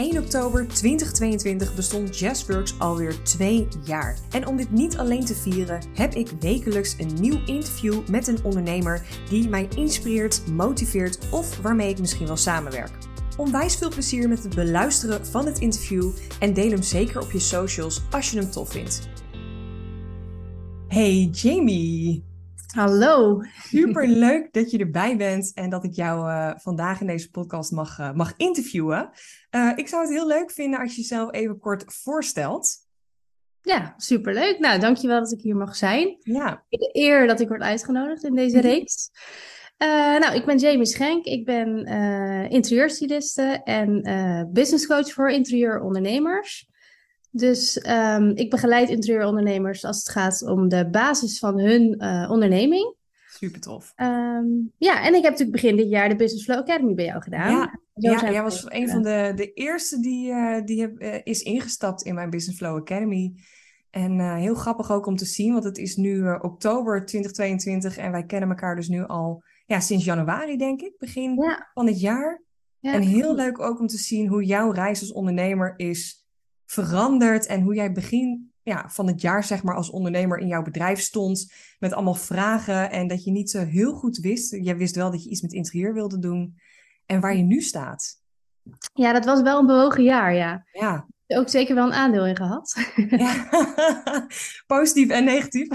1 oktober 2022 bestond Jazzworks alweer twee jaar. En om dit niet alleen te vieren, heb ik wekelijks een nieuw interview met een ondernemer die mij inspireert, motiveert of waarmee ik misschien wel samenwerk. Onwijs veel plezier met het beluisteren van het interview en deel hem zeker op je socials als je hem tof vindt. Hey Jamie! Hallo. Super leuk dat je erbij bent en dat ik jou uh, vandaag in deze podcast mag, uh, mag interviewen. Uh, ik zou het heel leuk vinden als je jezelf even kort voorstelt. Ja, superleuk. Nou, dankjewel dat ik hier mag zijn. Ja. De eer dat ik word uitgenodigd in deze reeks. nou, ik ben Jamie Schenk. Ik ben interieurstyliste en business coach voor interieurondernemers. Dus um, ik begeleid interieurondernemers als het gaat om de basis van hun uh, onderneming. Super tof. Um, ja, en ik heb natuurlijk begin dit jaar de Business Flow Academy bij jou gedaan. Ja, ja jij was een van de, de eerste die, uh, die heb, uh, is ingestapt in mijn Business Flow Academy. En heel grappig ook om te zien, want het is nu oktober 2022 en wij kennen elkaar dus nu al ja, sinds januari, denk ik, begin ja. van dit jaar. Ja, en heel leuk ook om te zien hoe jouw reis als ondernemer is veranderd en hoe jij begin ja, van het jaar zeg maar als ondernemer in jouw bedrijf stond met allemaal vragen en dat je niet zo heel goed wist. Je wist wel dat je iets met interieur wilde doen en waar je nu staat. Ja, dat was wel een bewogen jaar, ja. Ja. Ook zeker wel een aandeel in gehad. Ja. positief en negatief.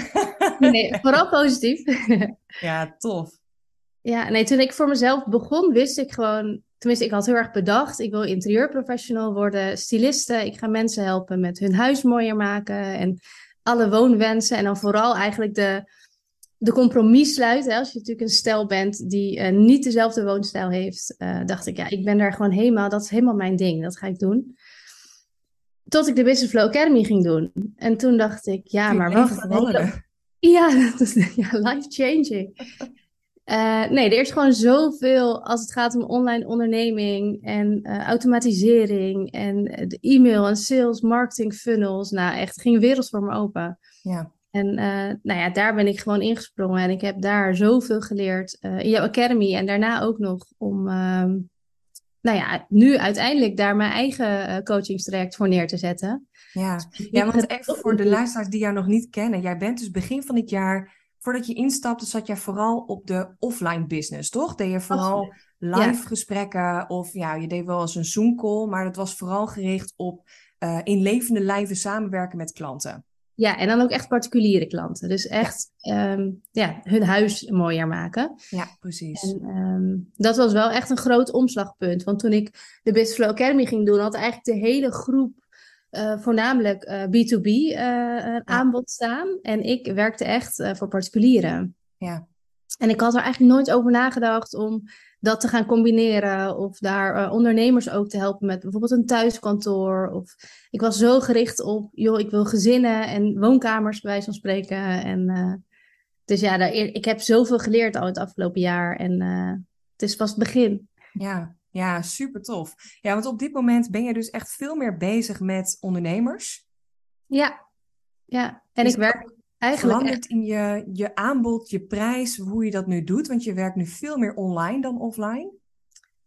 nee, vooral positief. ja, tof. Ja, nee, toen ik voor mezelf begon, wist ik gewoon tenminste, ik had heel erg bedacht, ik wil interieurprofessional worden, styliste. Ik ga mensen helpen met hun huis mooier maken en alle woonwensen. En dan vooral eigenlijk de, de compromis sluiten. Hè? Als je natuurlijk een stel bent die uh, niet dezelfde woonstijl heeft, uh, dacht ik, ja, ik ben daar gewoon helemaal, dat is helemaal mijn ding, dat ga ik doen. Tot ik de Business Flow Academy ging doen. En toen dacht ik, ja, maar wacht. Ja, dat is ja, life changing. Uh, nee, er is gewoon zoveel als het gaat om online onderneming en uh, automatisering en de e-mail en sales, marketing funnels. Nou, echt, ging wereld voor me open. Ja. En uh, nou ja, daar ben ik gewoon ingesprongen en ik heb daar zoveel geleerd in jouw academy en daarna ook nog om, ehm, nou ja, nu uiteindelijk daar mijn eigen coachingstraject voor neer te zetten. Ja, ja want even voor de luisteraars die jou nog niet kennen. Jij bent dus begin van dit jaar voordat je instapte, zat jij vooral op de offline business, toch? Deed je vooral live ja. gesprekken of ja, je deed wel eens een Zoom-call, maar dat was vooral gericht op uh, in levende lijven samenwerken met klanten. Ja, en dan ook echt particuliere klanten. Dus echt ja. Um, ja hun huis mooier maken. Ja, precies. En um, dat was wel echt een groot omslagpunt. Want toen ik de Business Flow Academy ging doen, had eigenlijk de hele groep uh, voornamelijk uh, B2B uh, ja. aanbod staan. En ik werkte echt voor particulieren. Ja. En ik had er eigenlijk nooit over nagedacht om dat te gaan combineren. Of daar ondernemers ook te helpen met bijvoorbeeld een thuiskantoor. Of ik was zo gericht op, joh, ik wil gezinnen en woonkamers bij wijze van spreken. En, dus ja, daar, ik heb zoveel geleerd al het afgelopen jaar. En het is pas het begin. Ja, ja, super tof. Ja, want op dit moment ben je dus echt veel meer bezig met ondernemers. Ja, ja. En ik werk eigenlijk. Verandert in je, je aanbod, je prijs, hoe je dat nu doet? Want je werkt nu veel meer online dan offline.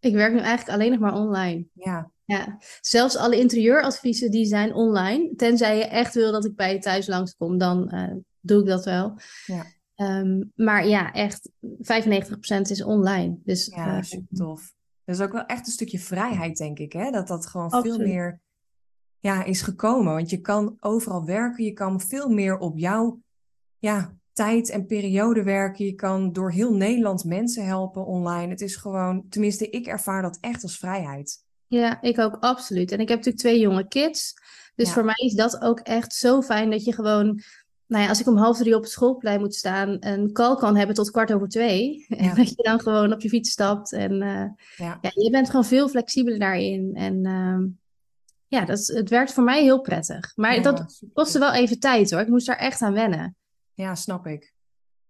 Ik werk nu eigenlijk alleen nog maar online. Ja. Ja, zelfs alle interieuradviezen die zijn online. Tenzij je echt wil dat ik bij je thuis langskom, dan uh, doe ik dat wel. Ja. Um, maar ja, echt 95% is online. Dus, ja, uh, super tof. Dat is ook wel echt een stukje vrijheid, denk ik. Hè? Dat dat gewoon Absoluut. veel meer ja, is gekomen. Want je kan overal werken. Je kan veel meer op jouw ja, tijd en periode werken. Je kan door heel Nederland mensen helpen online. Het is gewoon, tenminste, ik ervaar dat echt als vrijheid. Ja, ik ook absoluut. En ik heb natuurlijk twee jonge kids. Dus ja. voor mij is dat ook echt zo fijn dat je gewoon nou ja, als ik om half drie op het schoolplein moet staan, een call kan hebben tot kwart over twee. Ja. En dat je dan gewoon op je fiets stapt. En uh, ja. ja. je bent gewoon veel flexibeler daarin. En uh, ja, dat is, het werkt voor mij heel prettig. Maar ja, dat kostte wel even tijd hoor. Ik moest daar echt aan wennen. Ja, snap ik.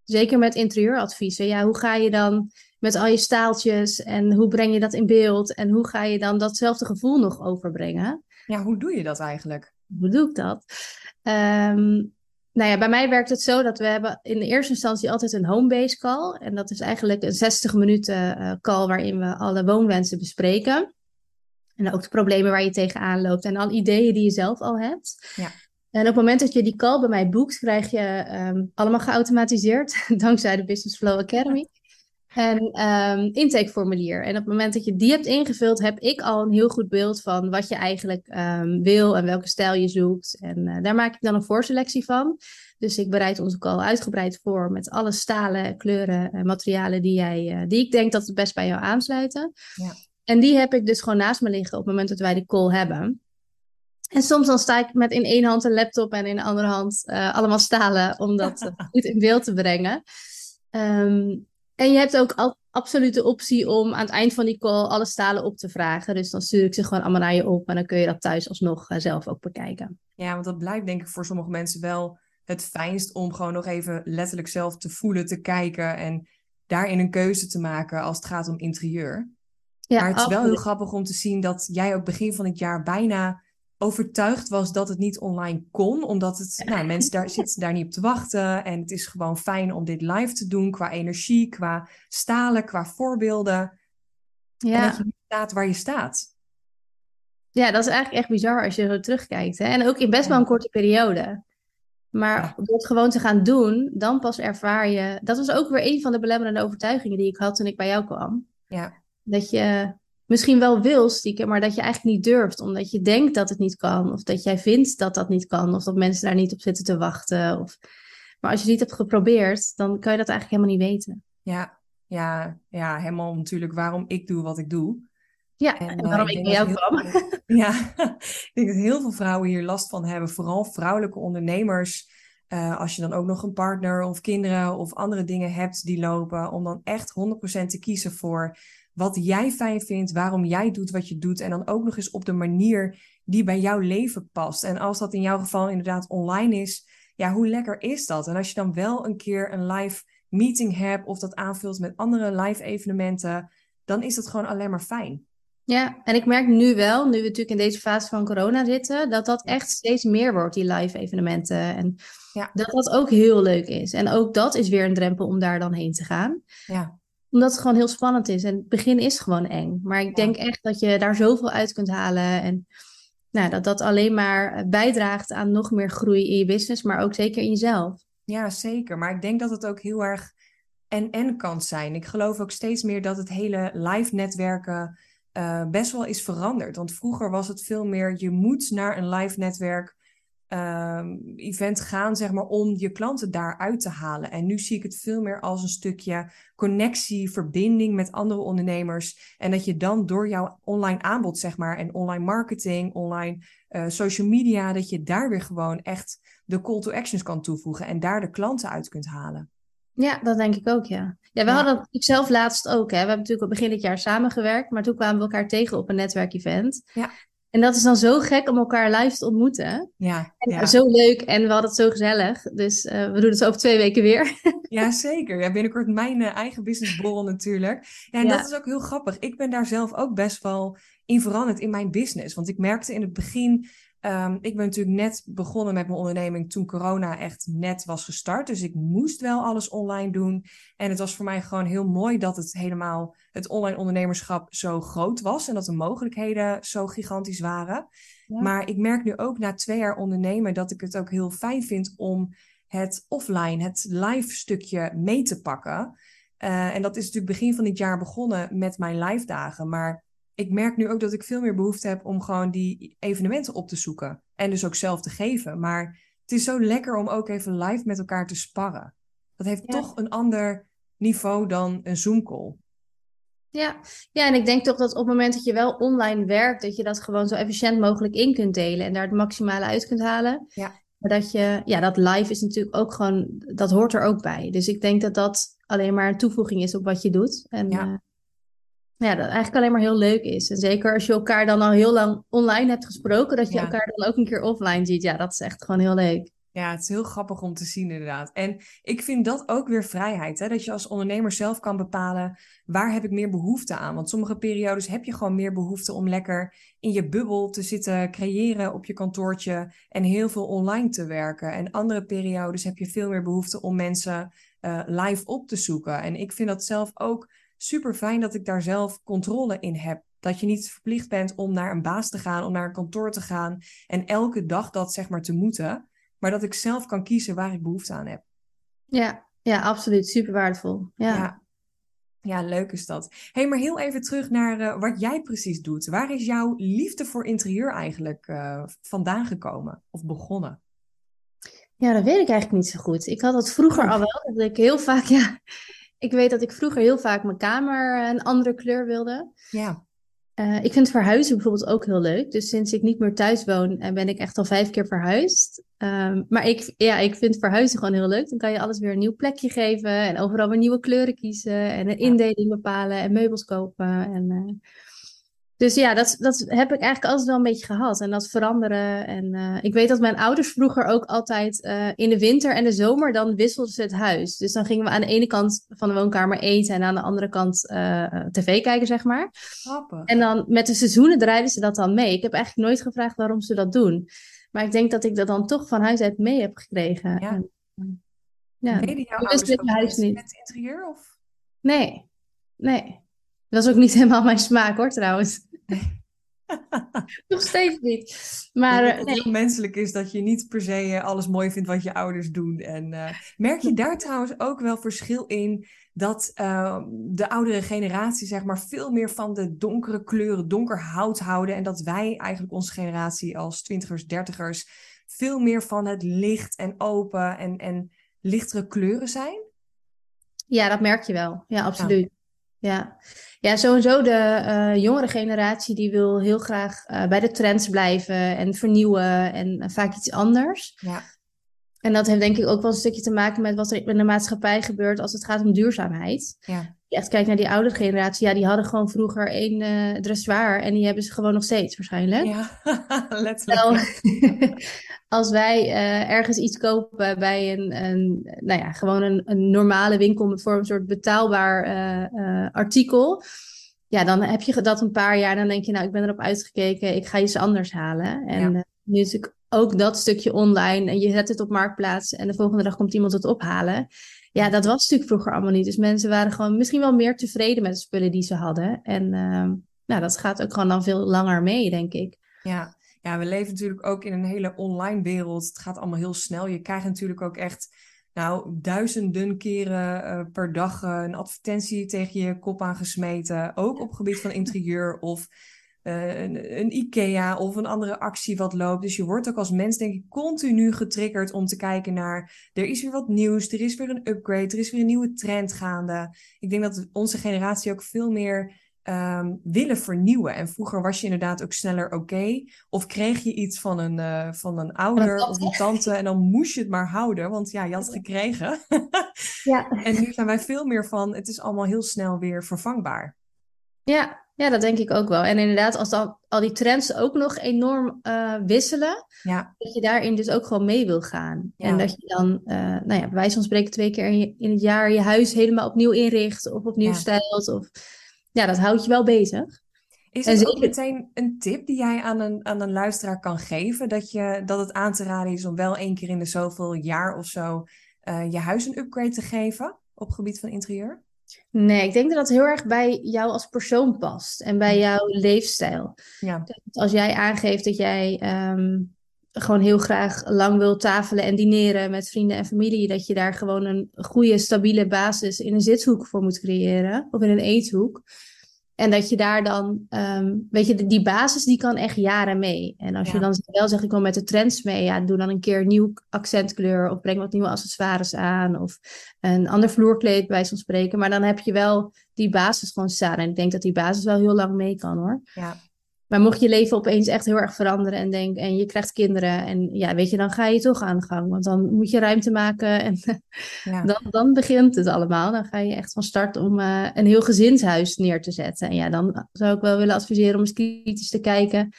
Zeker met interieuradviezen. Ja, hoe ga je dan met al je staaltjes en hoe breng je dat in beeld? En hoe ga je dan datzelfde gevoel nog overbrengen? Ja, hoe doe je dat eigenlijk? Hoe doe ik dat? Um, nou ja, bij mij werkt het zo dat we hebben in de eerste instantie altijd een homebase call. En dat is eigenlijk een 60 minuten uh, call waarin we alle woonwensen bespreken. En ook de problemen waar je tegenaan loopt en al ideeën die je zelf al hebt. Ja. En op het moment dat je die call bij mij boekt, krijg je ehm, allemaal geautomatiseerd, dankzij de Business Flow Academy. En um, intakeformulier. En op het moment dat je die hebt ingevuld, heb ik al een heel goed beeld van wat je eigenlijk um, wil en welke stijl je zoekt. En uh, daar maak ik dan een voorselectie van. Dus ik bereid onze call uitgebreid voor met alle stalen, kleuren en materialen die, jij, uh, die ik denk dat het best bij jou aansluiten. Ja. En die heb ik dus gewoon naast me liggen op het moment dat wij de call hebben. En soms dan sta ik met in één hand een laptop en in de andere hand uh, allemaal stalen om dat goed in beeld te brengen. Um, en je hebt ook al, absoluut de optie om aan het eind van die call alle stalen op te vragen. Dus dan stuur ik ze gewoon allemaal naar je op en dan kun je dat thuis alsnog uh, zelf ook bekijken. Ja, want dat blijft denk ik voor sommige mensen wel het fijnst om gewoon nog even letterlijk zelf te voelen, te kijken en daarin een keuze te maken als het gaat om interieur. Ja, maar het is absoluut. wel heel grappig om te zien dat jij ook begin van het jaar bijna overtuigd was dat het niet online kon, omdat het, nou, mensen daar zitten daar niet op te wachten en het is gewoon fijn om dit live te doen qua energie, qua stalen, qua voorbeelden. Ja. En dat je staat waar je staat. Ja, dat is eigenlijk echt bizar als je zo terugkijkt. Hè? En ook in best wel een korte periode. Maar ja. door het gewoon te gaan doen, dan pas ervaar je. Dat was ook weer een van de belemmerende overtuigingen die ik had toen ik bij jou kwam. Ja. Dat je misschien wel wil stiekem, maar dat je eigenlijk niet durft, omdat je denkt dat het niet kan, of dat jij vindt dat dat niet kan, of dat mensen daar niet op zitten te wachten. Of... Maar als je het niet hebt geprobeerd, dan kan je dat eigenlijk helemaal niet weten. Ja, ja, ja helemaal natuurlijk waarom ik doe wat ik doe. Ja, en, en waarom uh, ik bij jou kwam. ja, ik denk dat heel veel vrouwen hier last van hebben, vooral vrouwelijke ondernemers. Uh, als je dan ook nog een partner of kinderen of andere dingen hebt die lopen, om dan echt 100% te kiezen voor wat jij fijn vindt, waarom jij doet wat je doet. En dan ook nog eens op de manier die bij jouw leven past. En als dat in jouw geval inderdaad online is, ja, hoe lekker is dat? En als je dan wel een keer een live meeting hebt of dat aanvult met andere live evenementen, dan is dat gewoon alleen maar fijn. Ja, en ik merk nu wel, nu we natuurlijk in deze fase van corona zitten, dat dat echt steeds meer wordt, die live evenementen. En ja. dat dat ook heel leuk is. En ook dat is weer een drempel om daar dan heen te gaan. Ja omdat het gewoon heel spannend is. En het begin is gewoon eng. Maar ik denk echt dat je daar zoveel uit kunt halen. En nou, dat dat alleen maar bijdraagt aan nog meer groei in je business, maar ook zeker in jezelf. Ja, zeker. Maar ik denk dat het ook heel erg en-en kan zijn. Ik geloof ook steeds meer dat het hele live netwerken uh, best wel is veranderd. Want vroeger was het veel meer, je moet naar een live netwerk um, event gaan, zeg maar, om je klanten daaruit te halen. En nu zie ik het veel meer als een stukje connectie, verbinding met andere ondernemers. En dat je dan door jouw online aanbod, zeg maar, en online marketing, online uh, social media, dat je daar weer gewoon echt de call to actions kan toevoegen en daar de klanten uit kunt halen. Ja, dat denk ik ook, ja. Ja, we ja. hadden ik zelf laatst ook. Hè. We hebben natuurlijk al begin dit jaar samengewerkt, maar toen kwamen we elkaar tegen op een netwerkevent. Ja. En dat is dan zo gek om elkaar live te ontmoeten. Ja, en ja. Zo leuk en we hadden het zo gezellig. Dus uh, we doen het over twee weken weer. ja, zeker. Ja, binnenkort mijn uh, eigen businessborrel natuurlijk. Ja, en ja. dat is ook heel grappig. Ik ben daar zelf ook best wel in veranderd in mijn business. Want ik merkte in het begin Um, ik ben natuurlijk net begonnen met mijn onderneming toen corona echt net was gestart. Dus ik moest wel alles online doen. En het was voor mij gewoon heel mooi dat het helemaal het online ondernemerschap zo groot was. En dat de mogelijkheden zo gigantisch waren. Ja. Maar ik merk nu ook na twee jaar ondernemen dat ik het ook heel fijn vind om het offline, het live stukje mee te pakken. Uh, en dat is natuurlijk begin van dit jaar begonnen met mijn live dagen. Maar ik merk nu ook dat ik veel meer behoefte heb om gewoon die evenementen op te zoeken. En dus ook zelf te geven. Maar het is zo lekker om ook even live met elkaar te sparren. Dat heeft ja. toch een ander niveau dan een Zoom-call. Ja. ja, en ik denk toch dat op het moment dat je wel online werkt, dat je dat gewoon zo efficiënt mogelijk in kunt delen en daar het maximale uit kunt halen. Ja. Maar dat je, ja, dat live is natuurlijk ook gewoon, dat hoort er ook bij. Dus ik denk dat dat alleen maar een toevoeging is op wat je doet. En, ja. Uh, ja, dat eigenlijk alleen maar heel leuk is. En zeker als je elkaar dan al heel lang online hebt gesproken, dat je ja. elkaar dan ook een keer offline ziet. Ja, dat is echt gewoon heel leuk. Ja, het is heel grappig om te zien inderdaad. En ik vind dat ook weer vrijheid. Hè? Dat je als ondernemer zelf kan bepalen waar heb ik meer behoefte aan. Want sommige periodes heb je gewoon meer behoefte om lekker in je bubbel te zitten creëren op je kantoortje en heel veel online te werken. En andere periodes heb je veel meer behoefte om mensen uh, live op te zoeken. En ik vind dat zelf ook super fijn dat ik daar zelf controle in heb. Dat je niet verplicht bent om naar een baas te gaan, om naar een kantoor te gaan en elke dag dat zeg maar te moeten. Maar dat ik zelf kan kiezen waar ik behoefte aan heb. Ja, ja absoluut. Super waardevol. Ja. ja. Ja, leuk is dat. hey, maar heel even terug naar uh, wat jij precies doet. Waar is jouw liefde voor interieur eigenlijk uh, vandaan gekomen of begonnen? Ja, dat weet ik eigenlijk niet zo goed. Ik had dat vroeger oh. al wel, dat ik heel vaak, ja, ik weet dat ik vroeger heel vaak mijn kamer een andere kleur wilde. Ja. Uh, ik vind verhuizen bijvoorbeeld ook heel leuk. Dus sinds ik niet meer thuis woon, uh, ben ik echt al vijf keer verhuisd. Um, maar ik, ja, ik vind verhuizen gewoon heel leuk. Dan kan je alles weer een nieuw plekje geven en overal weer nieuwe kleuren kiezen en een indeling bepalen en meubels kopen. En, uh, dus ja, dat, dat heb ik eigenlijk altijd wel een beetje gehad. En dat veranderen. En uh, ik weet dat mijn ouders vroeger ook altijd uh, in de winter en de zomer, dan wisselden ze het huis. Dus dan gingen we aan de ene kant van de woonkamer eten en aan de andere kant uh, tv kijken, zeg maar. Grappig. En dan met de seizoenen draaiden ze dat dan mee. Ik heb eigenlijk nooit gevraagd waarom ze dat doen. Maar ik denk dat ik dat dan toch van huis uit mee heb gekregen. Ja. En, ja. Deden jouw ouders ook huis niet. met interieur? Of? Nee, nee. Dat is ook niet helemaal mijn smaak hoor, trouwens. Nog steeds niet. Maar uh, het heel menselijk is dat je niet per se uh, alles mooi vindt wat je ouders doen. En uh, merk je daar trouwens ook wel verschil in dat de oudere generatie zeg maar veel meer van de donkere kleuren, donker hout houden en dat wij eigenlijk onze generatie als twintigers, dertigers veel meer van het licht en open en, en lichtere kleuren zijn? Ja, dat merk je wel. Ja, absoluut. Ja, ja sowieso de uh, jongere generatie die wil heel graag uh, bij de trends blijven en vernieuwen en uh, vaak iets anders. Ja. En dat heeft denk ik ook wel een stukje te maken met wat er in de maatschappij gebeurt als het gaat om duurzaamheid. Ja. Je echt kijkt naar die oude generatie, ja, die hadden gewoon vroeger één dressoir en die hebben ze gewoon nog steeds waarschijnlijk. Ja, letterlijk. als wij uh, ergens iets kopen bij een, een nou ja, gewoon een, een normale winkel voor een soort betaalbaar uh, artikel, ja, dan heb je dat een paar jaar dan denk je, nou, ik ben erop uitgekeken, ik ga iets anders halen. En ja. nu is ik ook dat stukje online en je zet het op marktplaats en de volgende dag komt iemand het ophalen. Ja, dat was natuurlijk vroeger allemaal niet. Dus mensen waren gewoon misschien wel meer tevreden met de spullen die ze hadden. En uh, nou, dat gaat ook gewoon dan veel langer mee, denk ik. Ja. Ja, we leven natuurlijk ook in een hele online wereld. Het gaat allemaal heel snel. Je krijgt natuurlijk ook echt nou, duizenden keren uh, per dag uh, een advertentie tegen je kop aangesmeten. Ook op gebied van interieur of uh, een, een, IKEA of een andere actie wat loopt. Dus je wordt ook als mens, denk ik, continu getriggerd om te kijken naar. Er is weer wat nieuws, er is weer een upgrade, er is weer een nieuwe trend gaande. Ik denk dat onze generatie ook veel meer um, willen vernieuwen. En vroeger was je inderdaad ook sneller oké. Okay, of kreeg je iets van een, uh, van een ouder of een tante en dan moest je het maar houden, want ja, je had het gekregen. ja. En nu zijn wij veel meer van, het is allemaal heel snel weer vervangbaar. Ja, ja, dat denk ik ook wel. En inderdaad, als dan al die trends ook nog enorm uh, wisselen, ja. dat je daarin dus ook gewoon mee wil gaan. Ja. En dat je dan, uh, nou ja, bij wijze van spreken twee keer in, je, in, het jaar je huis helemaal opnieuw inricht of opnieuw ja. stijlt. Of, ja, dat houdt je wel bezig. Is het ook meteen een tip die jij aan een, aan een luisteraar kan geven? Dat, je, dat het aan te raden is om wel één keer in de zoveel jaar of zo uh, je huis een upgrade te geven op gebied van interieur? Nee, ik denk dat dat heel erg bij jou als persoon past en bij jouw leefstijl. Ja. Als jij aangeeft dat jij um, gewoon heel graag lang wil tafelen en dineren met vrienden en familie, dat je daar gewoon een goede, stabiele basis in een zithoek voor moet creëren of in een eethoek. En dat je daar dan, um, weet je, die basis die kan echt jaren mee. En als ja. je dan wel zegt, ik wil met de trends mee, ja, doe dan een keer een nieuw accentkleur of breng wat nieuwe accessoires aan of een ander vloerkleed bij zo'n spreken. Maar dan heb je wel die basis gewoon staan. En ik denk dat die basis wel heel lang mee kan hoor. Ja. Maar mocht je leven opeens echt heel erg veranderen en, denk, en je krijgt kinderen en ja, weet je, dan ga je toch aan de gang. Want dan moet je ruimte maken en ja. dan, dan begint het allemaal. Dan ga je echt van start om uh, een heel gezinshuis neer te zetten. En ja, dan zou ik wel willen adviseren om eens kritisch te kijken.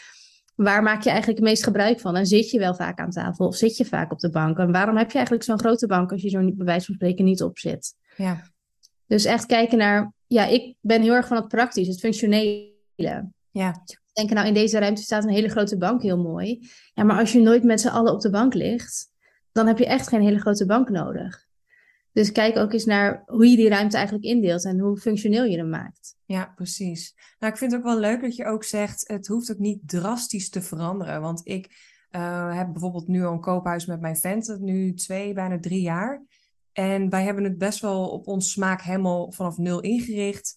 Waar maak je eigenlijk het meest gebruik van? En zit je wel vaak aan tafel of zit je vaak op de bank? En waarom heb je eigenlijk zo'n grote bank als je zo bij wijze van spreken niet op zit? Ja. Dus echt kijken naar, ja, ik ben heel erg van het praktisch, het functionele. Ja denken, nou in deze ruimte staat een hele grote bank heel mooi. Ja, maar als je nooit met z'n allen op de bank ligt, dan heb je echt geen hele grote bank nodig. Dus kijk ook eens naar hoe je die ruimte eigenlijk indeelt en hoe functioneel je hem maakt. Ja, precies. Nou, ik vind het ook wel leuk dat je ook zegt, het hoeft ook niet drastisch te veranderen. Want ik uh, heb bijvoorbeeld nu al een koophuis met mijn vent, nu twee, bijna drie jaar. En wij hebben het best wel op ons smaak helemaal vanaf nul ingericht.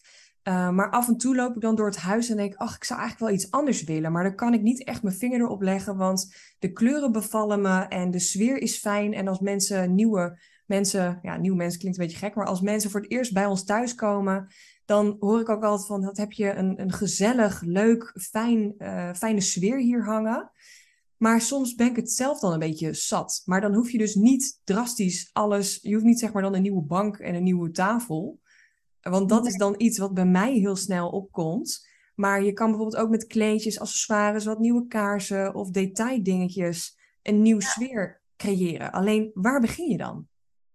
Uh, maar af en toe loop ik dan door het huis en denk, ach, ik zou eigenlijk wel iets anders willen. Maar dan kan ik niet echt mijn vinger erop leggen, want de kleuren bevallen me en de sfeer is fijn. En als mensen, nieuwe mensen, ja, nieuwe mensen klinkt een beetje gek, maar als mensen voor het eerst bij ons thuiskomen, dan hoor ik ook altijd van, dat heb je een, een gezellig, leuk, fijn, uh, fijne sfeer hier hangen. Maar soms ben ik het zelf dan een beetje zat. Maar dan hoef je dus niet drastisch alles. Je hoeft niet zeg maar dan een nieuwe bank en een nieuwe tafel. Want dat is dan iets wat bij mij heel snel opkomt. Maar je kan bijvoorbeeld ook met kleedjes, accessoires, wat nieuwe kaarsen of detaildingetjes een nieuwe sfeer creëren. Alleen waar begin je dan?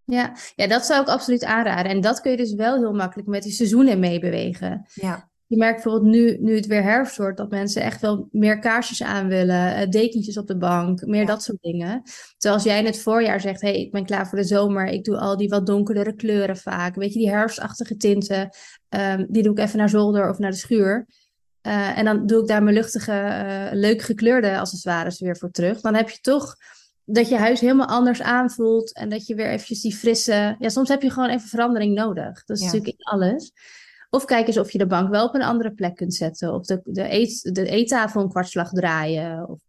Ja, ja, dat zou ik absoluut aanraden. En dat kun je dus wel heel makkelijk met die seizoenen meebewegen. Ja. Je merkt bijvoorbeeld nu, nu het weer herfst wordt, dat mensen echt wel meer kaarsjes aan willen, uh, dekentjes op de bank, meer dat soort dingen. Terwijl als jij in het voorjaar zegt, hé, hey, ik ben klaar voor de zomer, ik doe al die wat donkerdere kleuren vaak, weet je, die herfstachtige tinten, um, die doe ik even naar zolder of naar de schuur. Uh, en dan doe ik daar mijn luchtige, uh, leuk gekleurde accessoires weer voor terug. Dan heb je toch dat je huis helemaal anders aanvoelt en dat je weer eventjes die frisse... Ja, soms heb je gewoon even verandering nodig. Dat is ja. natuurlijk in alles. Of kijk eens of je de bank wel op een andere plek kunt zetten. Of de, de, eet, de eettafel een kwartslag draaien. Of,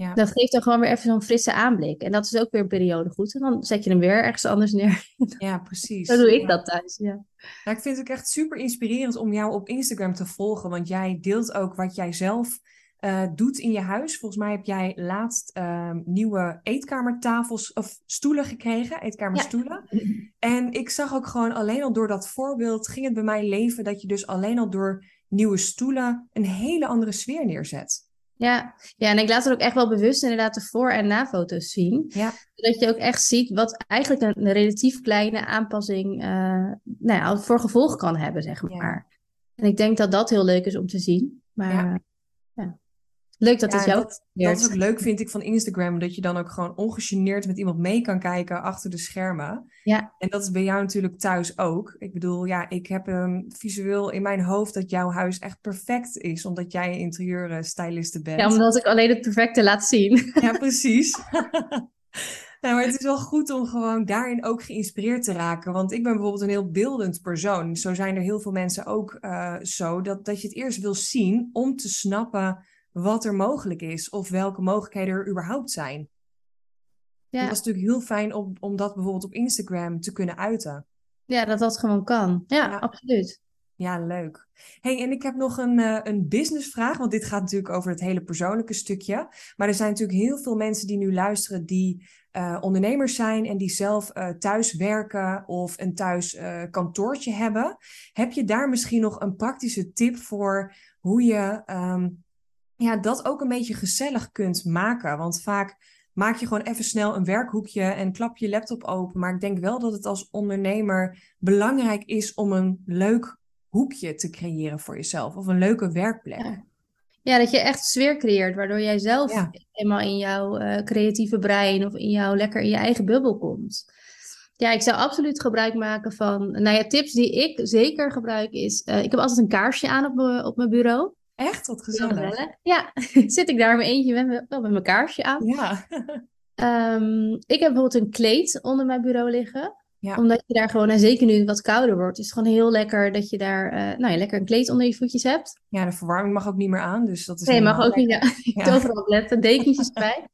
ja. Dat geeft dan gewoon weer even zo'n frisse aanblik. En dat is ook weer een periode goed. En dan zet je hem weer ergens anders neer. Ja, precies. Zo doe ik ja. dat thuis, ja. Ik vind het ook echt super inspirerend om jou op Instagram te volgen. Want jij deelt ook wat jij zelf uh, doet in je huis. Volgens mij heb jij laatst uh, nieuwe eetkamertafels of stoelen gekregen, eetkamerstoelen. Ja. En ik zag ook gewoon alleen al door dat voorbeeld ging het bij mij leven dat je dus alleen al door nieuwe stoelen een hele andere sfeer neerzet. Ja, ja, en ik laat er ook echt wel bewust inderdaad de voor- en na-foto's zien. Ja. Zodat je ook echt ziet wat eigenlijk een, een relatief kleine aanpassing uh, nou ja, voor gevolg kan hebben, zeg maar. Ja. En ik denk dat dat heel leuk is om te zien. Maar ja. Leuk dat ja, het jou dat, dat is ook leuk, vind ik, van Instagram. Dat je dan ook gewoon ongegeneerd met iemand mee kan kijken achter de schermen. Ja. En dat is bij jou natuurlijk thuis ook. Ik bedoel, ja, ik heb um, visueel in mijn hoofd dat jouw huis echt perfect is. Omdat jij interieurstyliste bent. Ja, omdat ik alleen het perfecte laat zien. Ja, precies. Nou, maar het is wel goed om gewoon daarin ook geïnspireerd te raken. Want ik ben bijvoorbeeld een heel beeldend persoon. Zo zijn er heel veel mensen ook uh, zo. Dat, dat je het eerst wil zien om te snappen wat er mogelijk is of welke mogelijkheden er überhaupt zijn. Ja. Dat is natuurlijk heel fijn om, om dat bijvoorbeeld op Instagram te kunnen uiten. Ja, dat dat gewoon kan. Ja, ja. absoluut. Ja, leuk. hey, en ik heb nog een, uh, een businessvraag, want dit gaat natuurlijk over het hele persoonlijke stukje. Maar er zijn natuurlijk heel veel mensen die nu luisteren die uh, ondernemers zijn en die zelf uh, thuis werken of een thuis kantoortje hebben. Heb je daar misschien nog een praktische tip voor hoe je um, ja, dat ook een beetje gezellig kunt maken. Want vaak maak je gewoon even snel een werkhoekje en klap je laptop open. Maar ik denk wel dat het als ondernemer belangrijk is om een leuk hoekje te creëren voor jezelf. Of een leuke werkplek. Ja, ja dat je echt sfeer creëert, waardoor jij zelf ja. helemaal in jouw uh, creatieve brein of in jouw lekker in je eigen bubbel komt. Ja, ik zou absoluut gebruik maken van. Nou ja, tips die ik zeker gebruik is. Uh, ik heb altijd een kaarsje aan op, me, op mijn bureau. Echt? Wat gezellig. Ja, zit ik daar met eentje met, wel met mijn kaarsje aan. Ja. um, ik heb bijvoorbeeld een kleed onder mijn bureau liggen. Ja. Omdat je daar gewoon, en zeker nu het wat kouder wordt, is het gewoon heel lekker dat je daar uh, nou ja, lekker een kleed onder je voetjes hebt. Ja, de verwarming mag ook niet meer aan, dus dat is Nee, mag ook niet, ja. ja. overal letten, dekentjes erbij.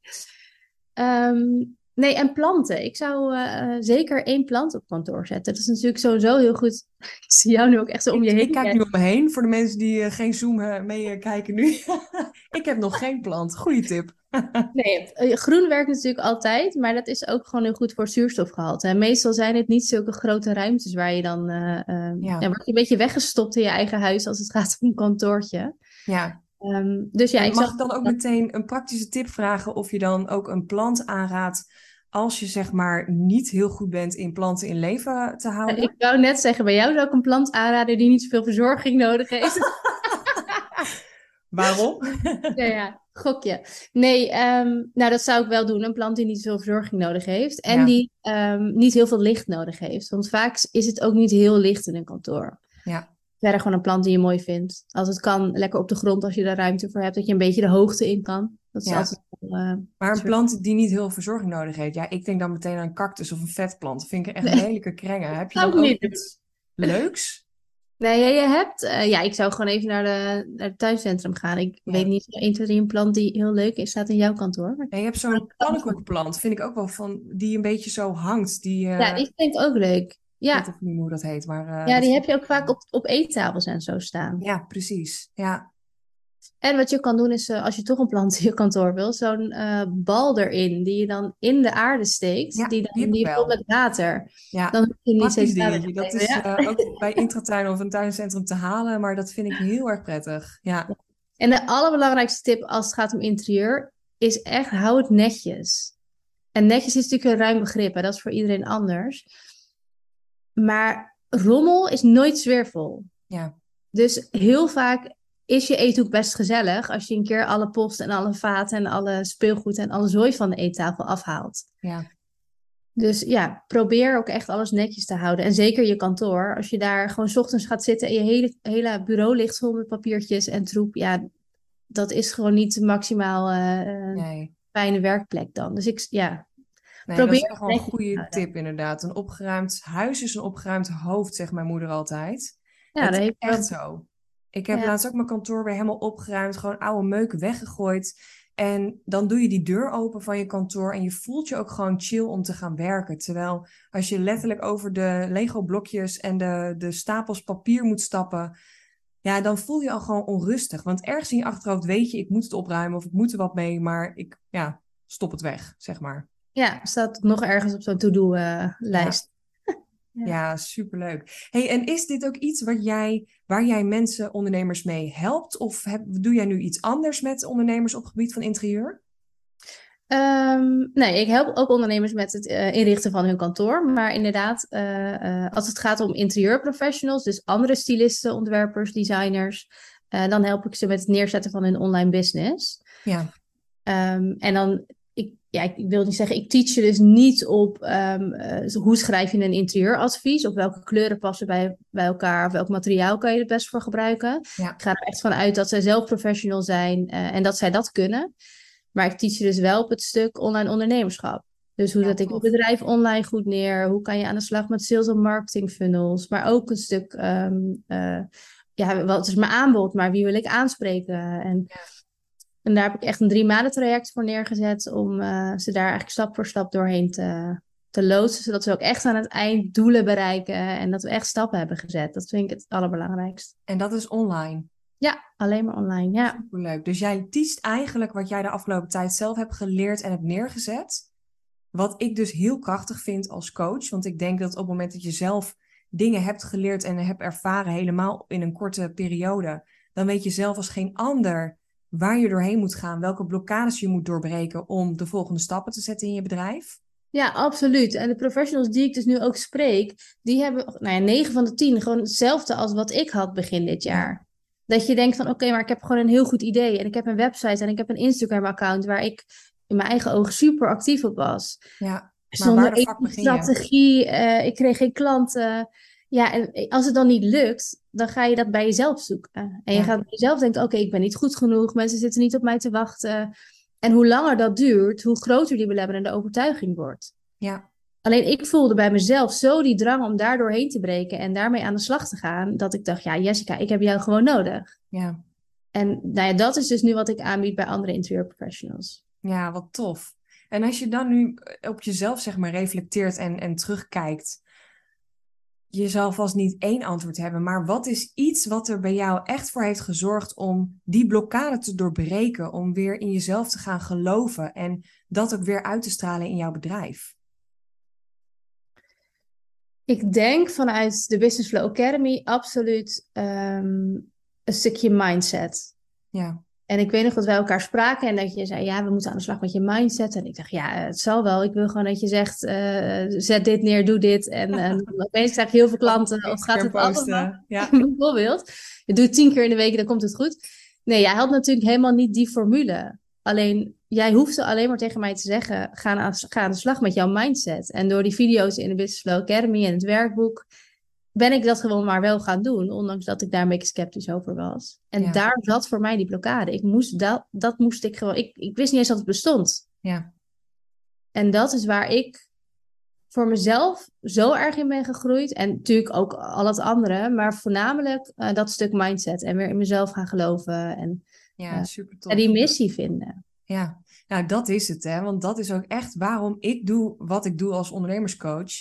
Um, Nee, en planten. Ik zou uh, zeker één plant op kantoor zetten. Dat is natuurlijk sowieso heel goed. Ik zie jou nu ook echt zo om je heen. Ik kijk nu om me heen voor de mensen die uh, geen Zoom uh, meekijken nu. ik heb nog geen plant. Goeie tip. nee, groen werkt natuurlijk altijd, maar dat is ook gewoon heel goed voor zuurstofgehalte. En meestal zijn het niet zulke grote ruimtes waar je dan. ja. ja, word je een beetje weggestopt in je eigen huis als het gaat om een kantoortje. Ja. Um, dus ja, en ik mag ik dan ook meteen een praktische tip vragen of je dan ook een plant aanraadt als je zeg maar niet heel goed bent in planten in leven te houden? Ik wou net zeggen, bij jou zou ik een plant aanraden die niet zoveel verzorging nodig heeft. Waarom? ja, ja. Gokje. Nee, ehm, nou dat zou ik wel doen. Een plant die niet veel verzorging nodig heeft. En Ja. die ehm, niet heel veel licht nodig heeft. Want vaak is het ook niet heel licht in een kantoor. Ja. Verder gewoon een plant die je mooi vindt. Als het kan, lekker op de grond als je daar ruimte voor hebt. Dat je een beetje de hoogte in kan. Dat is Ja. altijd wel, eh, Maar een Soort- plant die niet heel veel verzorging nodig heeft. Ja, ik denk dan meteen aan een cactus of een vetplant. Dat vind ik echt een lelijke krengen. Heb je dan ik ook iets leuks? Nee, ja, je hebt... eh, ja, ik zou gewoon even naar, de, naar het tuincentrum gaan. Ik Ja. weet niet, 1, 2, 3, een plant die heel leuk is, staat in jouw kantoor. Maar- je hebt zo'n pannenkoekplant, vind ik ook wel van, die een beetje zo hangt. Die, eh, Ja, die vind ik ook leuk. Ik Ja, weet even niet hoe dat heet, maar... eh, ja die heb je ik- ook vaak op, op eettafels en zo staan. Ja, precies. Ja, En wat je kan doen is, eh, als je toch een plant in je kantoor wil, zo'n eh, bal erin die je dan in de aarde steekt. Ja, die dan die ik vult met water. ja. Dan hoef je niet steeds dingetje. Dat is ja. ook bij Intratuin of een tuincentrum te halen, maar dat vind ik heel erg prettig. Ja, En de allerbelangrijkste tip als het gaat om interieur is echt hou het netjes. En netjes is natuurlijk een ruim begrip, hè? dat is voor iedereen anders. Maar rommel is nooit sfeervol. ja, Dus heel vaak is je eethoek best gezellig als je een keer alle post en alle vaten en alle speelgoed en alle zooi van de eettafel afhaalt. ja. Dus ja, probeer ook echt alles netjes te houden. En zeker je kantoor. Als je daar gewoon 's ochtends gaat zitten en je hele, hele bureau ligt vol met papiertjes en troep. Ja, dat is gewoon niet maximaal Nee. fijne werkplek dan. Dus ik, ja, Nee, dat is Probeer wel een goede tip inderdaad. Een opgeruimd huis is een opgeruimd hoofd, zegt mijn moeder altijd. ja dat is echt zo. Ik heb Ja. laatst ook mijn kantoor weer helemaal opgeruimd, gewoon oude meuk weggegooid. En dan doe je die deur open van je kantoor en je voelt je ook gewoon chill om te gaan werken. Terwijl als je letterlijk over de Lego-blokjes en de, de stapels papier moet stappen, ja, dan voel je al gewoon onrustig. Want ergens in je achterhoofd weet je, ik moet het opruimen of ik moet er wat mee, maar ik, ja, stop het weg, zeg maar. Ja, staat nog ergens op zo'n to-do-lijst. Ja. Ja, superleuk. Hey, en is dit ook iets wat jij, waar jij mensen, ondernemers mee helpt? Of heb, doe jij nu iets anders met ondernemers op het gebied van interieur? Ehm, nee, ik help ook ondernemers met het eh, inrichten van hun kantoor. Maar inderdaad, eh, eh, als het gaat om interieurprofessionals, dus andere stylisten, ontwerpers, designers, eh, dan help ik ze met het neerzetten van hun online business. Ja, Ehm, en dan, ja, ik wil niet zeggen, ik teach je dus niet op ehm, eh, hoe schrijf je een interieuradvies, of welke kleuren passen bij, bij elkaar, of welk materiaal kan je het best voor gebruiken. Ja. Ik ga er echt van uit dat zij zelf professional zijn eh, en dat zij dat kunnen. Maar ik teach je dus wel op het stuk online ondernemerschap. Dus hoe Ja, zet ik mijn bedrijf online goed neer? Hoe kan je aan de slag met sales en marketing funnels? Maar ook een stuk, ehm, eh, ja, wat is mijn aanbod? Maar wie wil ik aanspreken? En, en daar heb ik echt een drie maanden traject voor neergezet om eh, ze daar eigenlijk stap voor stap doorheen te, te loodsen. Zodat we ook echt aan het eind doelen bereiken en dat we echt stappen hebben gezet. Dat vind ik het allerbelangrijkst. en dat is online. Ja, alleen maar online. Ja. Superleuk. Dus jij teacht eigenlijk wat jij de afgelopen tijd zelf hebt geleerd en hebt neergezet. Wat ik dus heel krachtig vind als coach. Want ik denk dat op het moment dat je zelf dingen hebt geleerd en hebt ervaren, helemaal in een korte periode, dan weet je zelf als geen ander waar je doorheen moet gaan, welke blokkades je moet doorbreken om de volgende stappen te zetten in je bedrijf. Ja, absoluut. En de professionals die ik dus nu ook spreek, die hebben, nou ja, 9 van de 10 gewoon hetzelfde als wat ik had begin dit jaar. Dat je denkt van, oké, maar ik heb gewoon een heel goed idee. En ik heb een website en ik heb een Instagram-account waar ik in mijn eigen ogen super actief op was. Ja, maar Zonder waar de strategie, eh, ik kreeg geen klanten. Ja, en als het dan niet lukt, dan ga je dat bij jezelf zoeken. En je Ja. gaat bij jezelf denken, oké, ik ben niet goed genoeg. Mensen zitten niet op mij te wachten. En hoe langer dat duurt, hoe groter die belemmerende overtuiging wordt. Ja, Alleen ik voelde bij mezelf zo die drang om daar doorheen te breken en daarmee aan de slag te gaan, dat ik dacht, ja, Jessica, ik heb jou gewoon nodig. ja, En nou ja, dat is dus nu wat ik aanbied bij andere interieurprofessionals. ja, wat tof. En als je dan nu op jezelf zeg maar reflecteert en, en terugkijkt, je zal vast niet één antwoord hebben, maar wat is iets wat er bij jou echt voor heeft gezorgd om die blokkade te doorbreken, om weer in jezelf te gaan geloven en dat ook weer uit te stralen in jouw bedrijf? Ik denk vanuit de Business Flow Academy absoluut ehm, een stukje mindset. Ja, En ik weet nog dat wij elkaar spraken en dat je zei, ja, we moeten aan de slag met je mindset. En ik dacht, ja, het zal wel. Ik wil gewoon dat je zegt, eh, zet dit neer, doe dit. En, en opeens krijg je heel veel klanten. Of gaat het allemaal? Ja, Bijvoorbeeld. Je doet tien keer in de week dan komt het goed. Nee, jij had natuurlijk helemaal niet die formule. Alleen jij hoefde alleen maar tegen mij te zeggen: ga aan, ga aan de slag met jouw mindset. En door die video's in de Business Flow Academy en het werkboek ben ik dat gewoon maar wel gaan doen, ondanks dat ik daar een beetje sceptisch over was. En daar zat voor mij die blokkade. Ik moest dat, dat moest ik gewoon. Ik, ik wist niet eens dat het bestond. Ja. En dat is waar ik voor mezelf zo erg in ben gegroeid. En natuurlijk ook al het andere, maar voornamelijk uh, dat stuk mindset. En weer in mezelf gaan geloven. En, ja, uh, super tof. En die missie vinden. Ja, nou dat is het hè. Want dat is ook echt waarom ik doe wat ik doe als ondernemerscoach.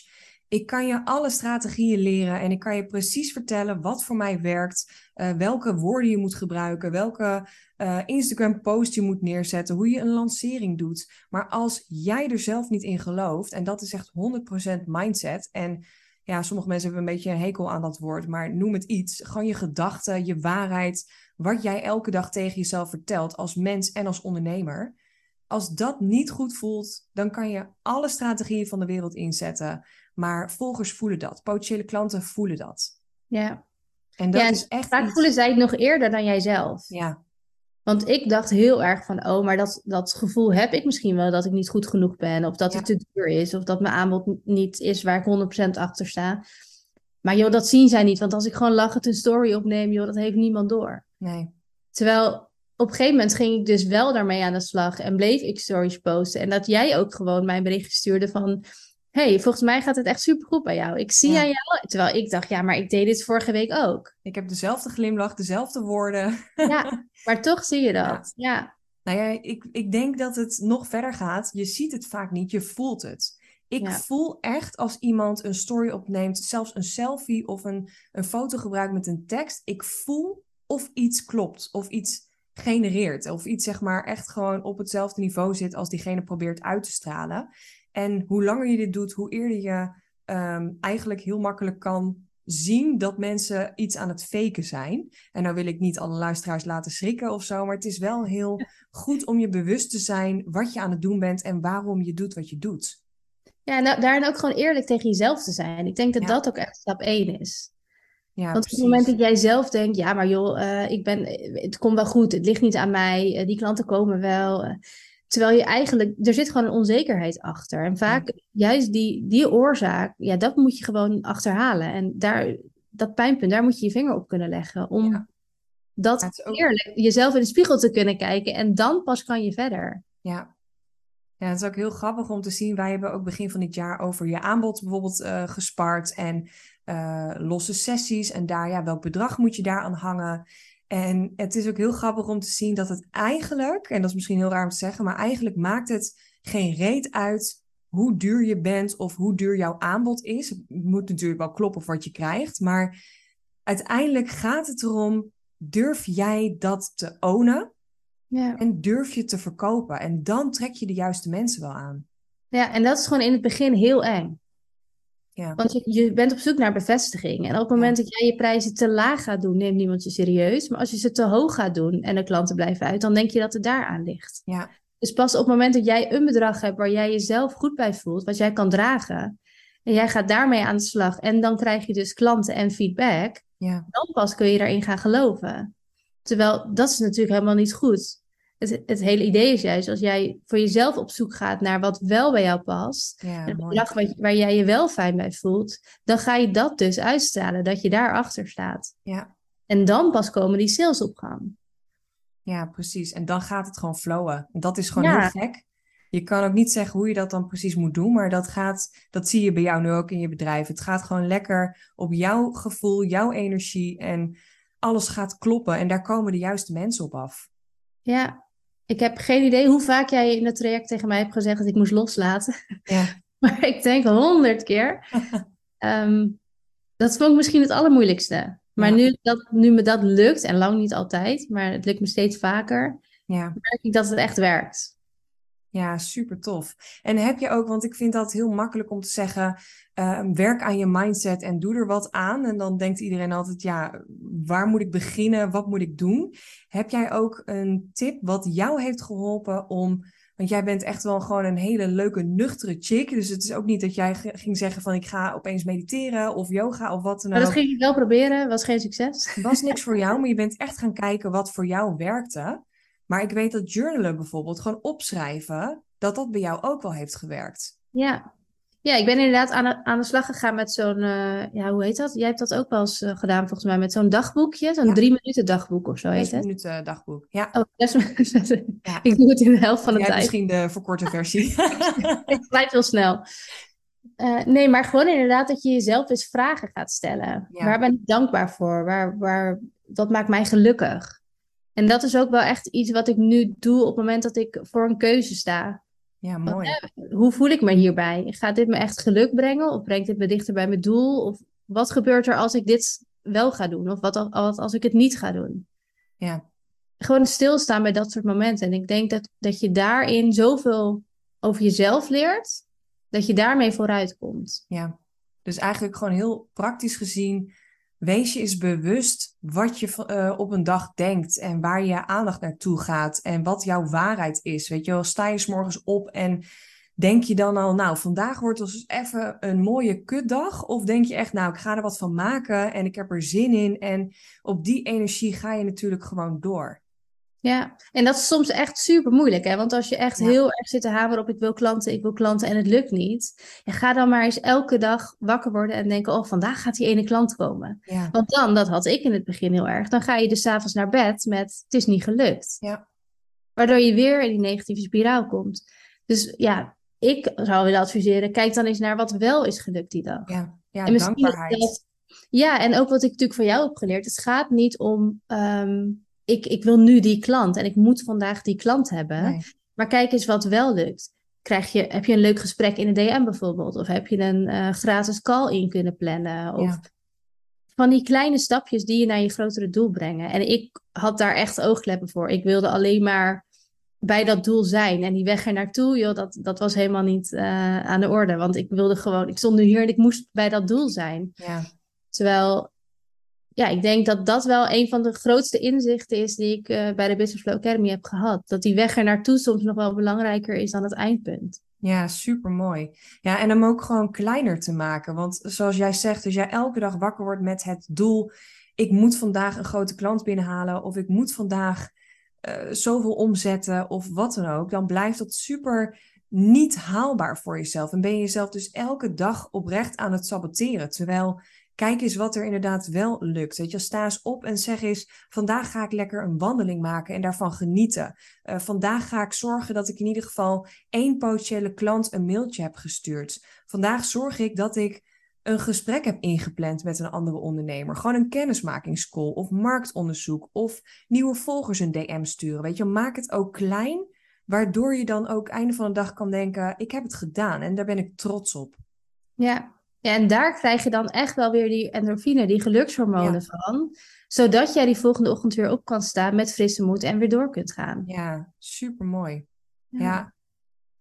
Ik kan je alle strategieën leren en ik kan je precies vertellen wat voor mij werkt, uh, welke woorden je moet gebruiken, welke uh, Instagram post je moet neerzetten, hoe je een lancering doet. Maar als jij er zelf niet in gelooft, en dat is echt 100% mindset, en ja, sommige mensen hebben een beetje een hekel aan dat woord, maar noem het iets. Gewoon je gedachten, je waarheid, wat jij elke dag tegen jezelf vertelt als mens en als ondernemer. Als dat niet goed voelt, dan kan je alle strategieën van de wereld inzetten. Maar volgers voelen dat. Potentiële klanten voelen dat. Ja. En dat ja, is echt. Vaak iets... voelen zij het nog eerder dan jijzelf. Ja. Want ik dacht heel erg van, oh, maar dat, dat gevoel heb ik misschien wel dat ik niet goed genoeg ben. Of dat Ja. het te duur is. Of dat mijn aanbod niet is waar ik 100% achter sta. Maar joh, dat zien zij niet. Want als ik gewoon lachend een story opneem, joh, dat heeft niemand door. Nee. Terwijl op een gegeven moment ging ik dus wel daarmee aan de slag en bleef ik stories posten. En dat jij ook gewoon mijn bericht stuurde van, hey, volgens mij gaat het echt supergoed bij jou. Ik zie Ja. aan jou. Terwijl ik dacht, ja, maar ik deed dit vorige week ook. Ik heb dezelfde glimlach, dezelfde woorden. Ja, maar toch zie je dat. Ja, Nou ja, ik, ik denk dat het nog verder gaat. Je ziet het vaak niet, je voelt het. Ik Ja. voel echt als iemand een story opneemt, zelfs een selfie of een, een foto gebruikt met een tekst. Ik voel of iets klopt, of iets genereert, of iets zeg maar echt gewoon op hetzelfde niveau zit als diegene probeert uit te stralen. En hoe langer je dit doet, hoe eerder je ehm, eigenlijk heel makkelijk kan zien dat mensen iets aan het faken zijn. En nou wil ik niet alle luisteraars laten schrikken of zo, maar het is wel heel goed om je bewust te zijn wat je aan het doen bent en waarom je doet wat je doet. ja en da- daarin ook gewoon eerlijk tegen jezelf te zijn. Ik denk dat Ja. dat ook echt stap één is. Ja, Want op het moment dat jij zelf denkt, ja, maar joh, eh, ik ben, het komt wel goed, het ligt niet aan mij, eh, die klanten komen wel. eh, terwijl je eigenlijk, er zit gewoon een onzekerheid achter. En vaak juist die, die oorzaak, ja, dat moet je gewoon achterhalen. En daar, dat pijnpunt, daar moet je je vinger op kunnen leggen. Om Ja. dat Ja, ook- eerlijk jezelf in de spiegel te kunnen kijken. En dan pas kan je verder. Ja. Ja, het is ook heel grappig om te zien. Wij hebben ook begin van dit jaar over je aanbod bijvoorbeeld eh gespart en eh, losse sessies. En daar, ja, welk bedrag moet je daar aan hangen? En het is ook heel grappig om te zien dat het eigenlijk, en dat is misschien heel raar om te zeggen, maar eigenlijk maakt het geen reet uit hoe duur je bent of hoe duur jouw aanbod is. Het moet natuurlijk wel kloppen wat je krijgt, maar uiteindelijk gaat het erom, durf jij dat te ownen? Ja. En durf je te verkopen. En dan trek je de juiste mensen wel aan. ja, en dat is gewoon in het begin heel eng. Ja, Want je, je bent op zoek naar bevestiging. En op het moment dat jij je prijzen te laag gaat doen, neemt niemand je serieus. Maar als je ze te hoog gaat doen en de klanten blijven uit, dan denk je dat het daar aan ligt. ja, Dus pas op het moment dat jij een bedrag hebt waar jij jezelf goed bij voelt, wat jij kan dragen, en jij gaat daarmee aan de slag, en dan krijg je dus klanten en feedback, ja, dan pas kun je daarin gaan geloven. Terwijl dat is natuurlijk helemaal niet goed. Het, het hele idee is juist als jij voor jezelf op zoek gaat naar wat wel bij jou past, ja, bedrag waar, waar jij je wel fijn bij voelt, dan ga je dat dus uitstralen, dat je daarachter staat. Ja, En dan pas komen die sales op gang. ja, precies. En dan gaat het gewoon flowen. En Dat is gewoon Ja. heel gek. Je kan ook niet zeggen hoe je dat dan precies moet doen, maar dat gaat, dat zie je bij jou nu ook in je bedrijf. Het gaat gewoon lekker op jouw gevoel, jouw energie en alles gaat kloppen en daar komen de juiste mensen op af. Ja, ik heb geen idee hoe vaak jij in het traject tegen mij hebt gezegd dat ik moest loslaten. Ja, Maar ik denk honderd keer. Ehm, dat vond ik misschien het allermoeilijkste. Maar Ja. nu, dat, nu me dat lukt, en lang niet altijd, maar het lukt me steeds vaker, ja. merk ik dat het echt werkt. Ja, super tof. En heb je ook, want ik vind dat heel makkelijk om te zeggen, eh, werk aan je mindset en doe er wat aan. En dan denkt iedereen altijd, ja, waar moet ik beginnen? Wat moet ik doen? Heb jij ook een tip wat jou heeft geholpen om, want jij bent echt wel gewoon een hele leuke, nuchtere chick. Dus het is ook niet dat jij ging zeggen van, ik ga opeens mediteren of yoga of wat dan Maar dat ook. ging ik wel proberen, was geen succes. Het was niks voor jou, maar je bent echt gaan kijken wat voor jou werkte. Maar ik weet dat journalen bijvoorbeeld, gewoon opschrijven, dat dat bij jou ook wel heeft gewerkt. Ja, ja, ik ben inderdaad aan de, aan de slag gegaan met zo'n, uh, ja, hoe heet dat? Jij hebt dat ook wel eens uh, gedaan volgens mij, met zo'n dagboekje, zo'n drie minuten dagboek of zo heet het. Drie minuten dagboek, ja. Oh, minuten. ja. Ik doe het in de helft van de Jij tijd. misschien de verkorte versie. ik blijf heel snel. Uh, nee, maar gewoon inderdaad dat je jezelf eens vragen gaat stellen. Ja. Waar ben ik dankbaar voor? Waar, waar, wat maakt mij gelukkig? En dat is ook wel echt iets wat ik nu doe op het moment dat ik voor een keuze sta. Ja, mooi. hoe voel ik me hierbij? Gaat dit me echt geluk brengen? Of brengt dit me dichter bij mijn doel? Of wat gebeurt er als ik dit wel ga doen? Of wat als, als ik het niet ga doen? Ja. Gewoon stilstaan bij dat soort momenten. En ik denk dat, dat je daarin zoveel over jezelf leert, dat je daarmee vooruit komt. Ja, dus eigenlijk gewoon heel praktisch gezien wees je eens bewust wat je uh, op een dag denkt en waar je aandacht naartoe gaat en wat jouw waarheid is. Weet je wel, sta je s morgens op en denk je dan al, nou, vandaag wordt dus even een mooie kutdag? Of denk je echt, nou, ik ga er wat van maken en ik heb er zin in en op die energie ga je natuurlijk gewoon door. Ja, en dat is soms echt super moeilijk, hè? Want als je echt heel erg zit te hameren op ik wil klanten, ik wil klanten en het lukt niet, ja, ga dan maar eens elke dag wakker worden en denken, oh, vandaag gaat die ene klant komen. Ja. Want dan, dat had ik in het begin heel erg, dan ga je dus avonds naar bed met het is niet gelukt. Ja. Waardoor je weer in die negatieve spiraal komt. Dus ja, ik zou willen adviseren, kijk dan eens naar wat wel is gelukt die dag. Ja, ja en dankbaarheid. Dat, ja, en ook wat ik natuurlijk van jou heb geleerd, het gaat niet om... Ehm, ik, ik wil nu die klant en ik moet vandaag die klant hebben. Maar kijk eens wat wel lukt. Krijg je, heb je een leuk gesprek in de DM bijvoorbeeld? Of heb je een uh, gratis call in kunnen plannen? Of ja. van die kleine stapjes die je naar je grotere doel brengen. En ik had daar echt oogkleppen voor. Ik wilde alleen maar bij dat doel zijn. En die weg er naartoe, joh, dat, dat was helemaal niet uh, aan de orde. Want ik wilde gewoon, ik stond nu hier en ik moest bij dat doel zijn. Ja. Terwijl ja, ik denk dat dat wel een van de grootste inzichten is die ik uh, bij de Business Flow Academy heb gehad. Dat die weg er naartoe soms nog wel belangrijker is dan het eindpunt. Ja, super mooi. Ja, en hem ook gewoon kleiner te maken. Want zoals jij zegt, als jij elke dag wakker wordt met het doel: ik moet vandaag een grote klant binnenhalen, of ik moet vandaag uh, zoveel omzetten, of wat dan ook, dan blijft dat super niet haalbaar voor jezelf. En ben je jezelf dus elke dag oprecht aan het saboteren. Terwijl Kijk eens wat er inderdaad wel lukt. Weet je, sta eens op en zeg eens: vandaag ga ik lekker een wandeling maken en daarvan genieten. Uh, vandaag ga ik zorgen dat ik in ieder geval één potentiële klant een mailtje heb gestuurd. Vandaag zorg ik dat ik een gesprek heb ingepland met een andere ondernemer. Gewoon een kennismakingscall of marktonderzoek of nieuwe volgers een DM sturen. Weet je, maak het ook klein, waardoor je dan ook einde van de dag kan denken: ik heb het gedaan en daar ben ik trots op. Ja, ja, en daar krijg je dan echt wel weer die endorfine, die gelukshormonen van. Zodat jij die volgende ochtend weer op kan staan met frisse moed en weer door kunt gaan. Ja, super mooi. Ja. ja.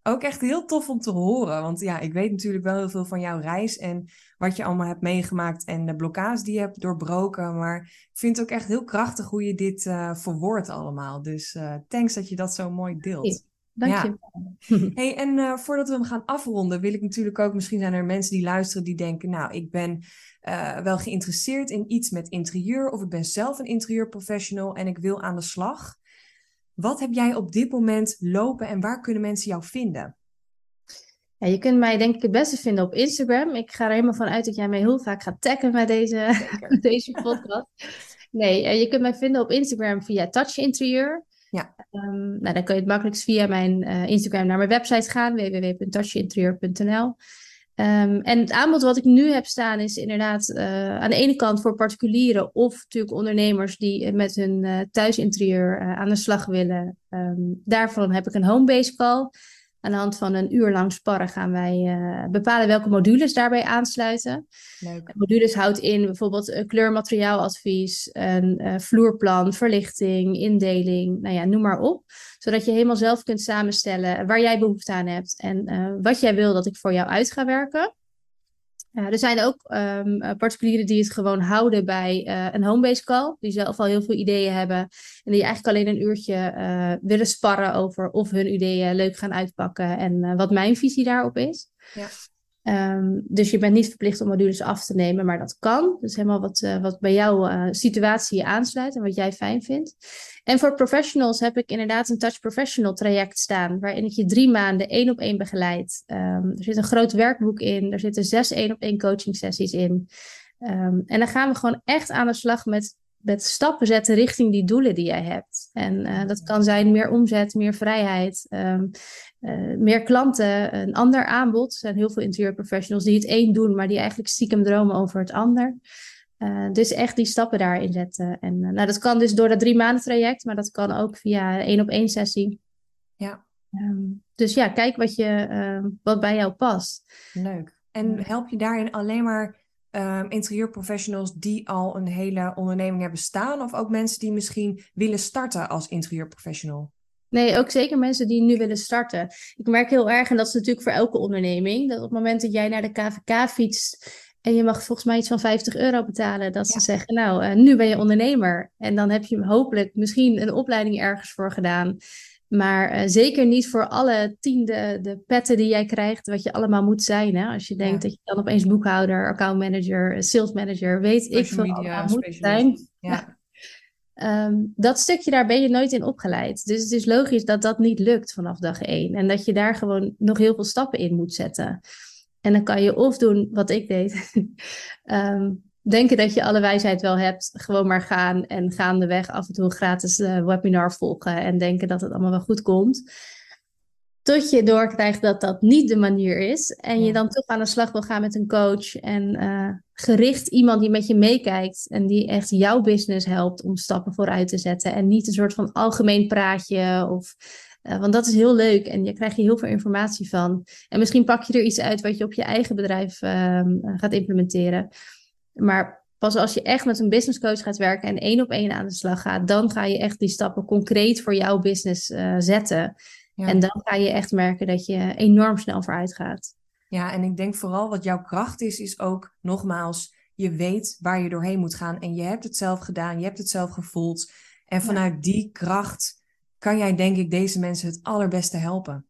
Ook echt heel tof om te horen. Want ja, ik weet natuurlijk wel heel veel van jouw reis en wat je allemaal hebt meegemaakt en de blokkades die je hebt doorbroken. Maar ik vind het ook echt heel krachtig hoe je dit uh, verwoordt allemaal. Dus uh, thanks dat je dat zo mooi deelt. Dank je. Ja. Hey, en uh, voordat we hem gaan afronden, wil ik natuurlijk ook, misschien zijn er mensen die luisteren die denken, nou, ik ben uh, wel geïnteresseerd in iets met interieur of ik ben zelf een interieurprofessional en ik wil aan de slag. Wat heb jij op dit moment lopen en waar kunnen mensen jou vinden? Ja, je kunt mij denk ik het beste vinden op Instagram. Ik ga er helemaal van uit dat jij mij heel vaak gaat taggen bij deze, deze podcast. Nee, uh, je kunt mij vinden op Instagram via Touch Interieur. Ja. Um, nou, dan kun je het makkelijkst via mijn uh, Instagram naar mijn website gaan, www.touchinterieur.nl. Um, ehm, en het aanbod wat ik nu heb staan is inderdaad uh, aan de ene kant voor particulieren of natuurlijk ondernemers die met hun uh, thuisinterieur aan de slag willen. Um, daarvan heb ik een homebase call. Aan de hand van een uur lang sparren gaan wij uh, bepalen welke modules daarbij aansluiten. Leuk. Modules houdt in bijvoorbeeld een kleurmateriaaladvies, een uh, vloerplan, verlichting, indeling, nou ja, noem maar op. Zodat je helemaal zelf kunt samenstellen waar jij behoefte aan hebt en uh, wat jij wil dat ik voor jou uit ga werken. Ja, er zijn ook um, particulieren die het gewoon houden bij uh, een homebase call. Die zelf al heel veel ideeën hebben. En die eigenlijk alleen een uurtje uh, willen sparren over of hun ideeën leuk gaan uitpakken. En wat mijn visie daarop is. Ja. Ehm, dus je bent niet verplicht om modules af te nemen, maar dat kan. Dus helemaal wat, uh, wat bij jouw uh, situatie aansluit en wat jij fijn vindt. En voor professionals heb ik inderdaad een Touch Professional traject staan, waarin ik je drie maanden één op één begeleid. Um, er zit een groot werkboek in, er zitten zes één op één coaching sessies in. Um, en dan gaan we gewoon echt aan de slag met, met stappen zetten richting die doelen die jij hebt. En uh, dat kan zijn meer omzet, meer vrijheid, um, uh, meer klanten, een ander aanbod. Er zijn heel veel interieurprofessionals die het één doen, maar die eigenlijk stiekem dromen over het ander. Uh, dus echt die stappen daarin zetten. En nou, dat kan dus door dat drie maanden traject, maar dat kan ook via één op één sessie. Ja. Um, dus ja, kijk wat, je, uh, wat bij jou past. Leuk. En help je daarin alleen maar um, interieurprofessionals die al een hele onderneming hebben staan, of ook mensen die misschien willen starten als interieurprofessional? Nee, ook zeker mensen die nu willen starten. Ik merk heel erg, en dat is natuurlijk voor elke onderneming, dat op het moment dat jij naar de KVK fietst en je mag volgens mij iets van 50 euro betalen. Dat ze zeggen, nou, uh, nu ben je ondernemer. En dan heb je hopelijk misschien een opleiding ergens voor gedaan. Maar uh, zeker niet voor alle tiende de petten die jij krijgt, wat je allemaal moet zijn. Hè? Als je denkt ja. dat je dan opeens boekhouder, accountmanager, sales manager, weet Social ik veel media, moet zijn. Ja. um, dat stukje daar ben je nooit in opgeleid. Dus het is logisch dat dat niet lukt vanaf dag één. En dat je daar gewoon nog heel veel stappen in moet zetten. En dan kan je of doen wat ik deed. um, denken dat je alle wijsheid wel hebt. Gewoon maar gaan en gaandeweg af en toe een gratis uh, webinar volgen. En denken dat het allemaal wel goed komt. Tot je doorkrijgt dat dat niet de manier is. En je dan toch aan de slag wil gaan met een coach. En uh, gericht iemand die met je meekijkt. En die echt jouw business helpt om stappen vooruit te zetten. En niet een soort van algemeen praatje of uh, want dat is heel leuk en je krijgt je heel veel informatie van. En misschien pak je er iets uit wat je op je eigen bedrijf uh, gaat implementeren. Maar pas als je echt met een business coach gaat werken en één op één aan de slag gaat, dan ga je echt die stappen concreet voor jouw business uh, zetten. Ja. En dan ga je echt merken dat je enorm snel vooruit gaat. Ja, en ik denk vooral wat jouw kracht is, is ook nogmaals, je weet waar je doorheen moet gaan. En je hebt het zelf gedaan, je hebt het zelf gevoeld. En vanuit ja. die kracht kan jij denk ik deze mensen het allerbeste helpen.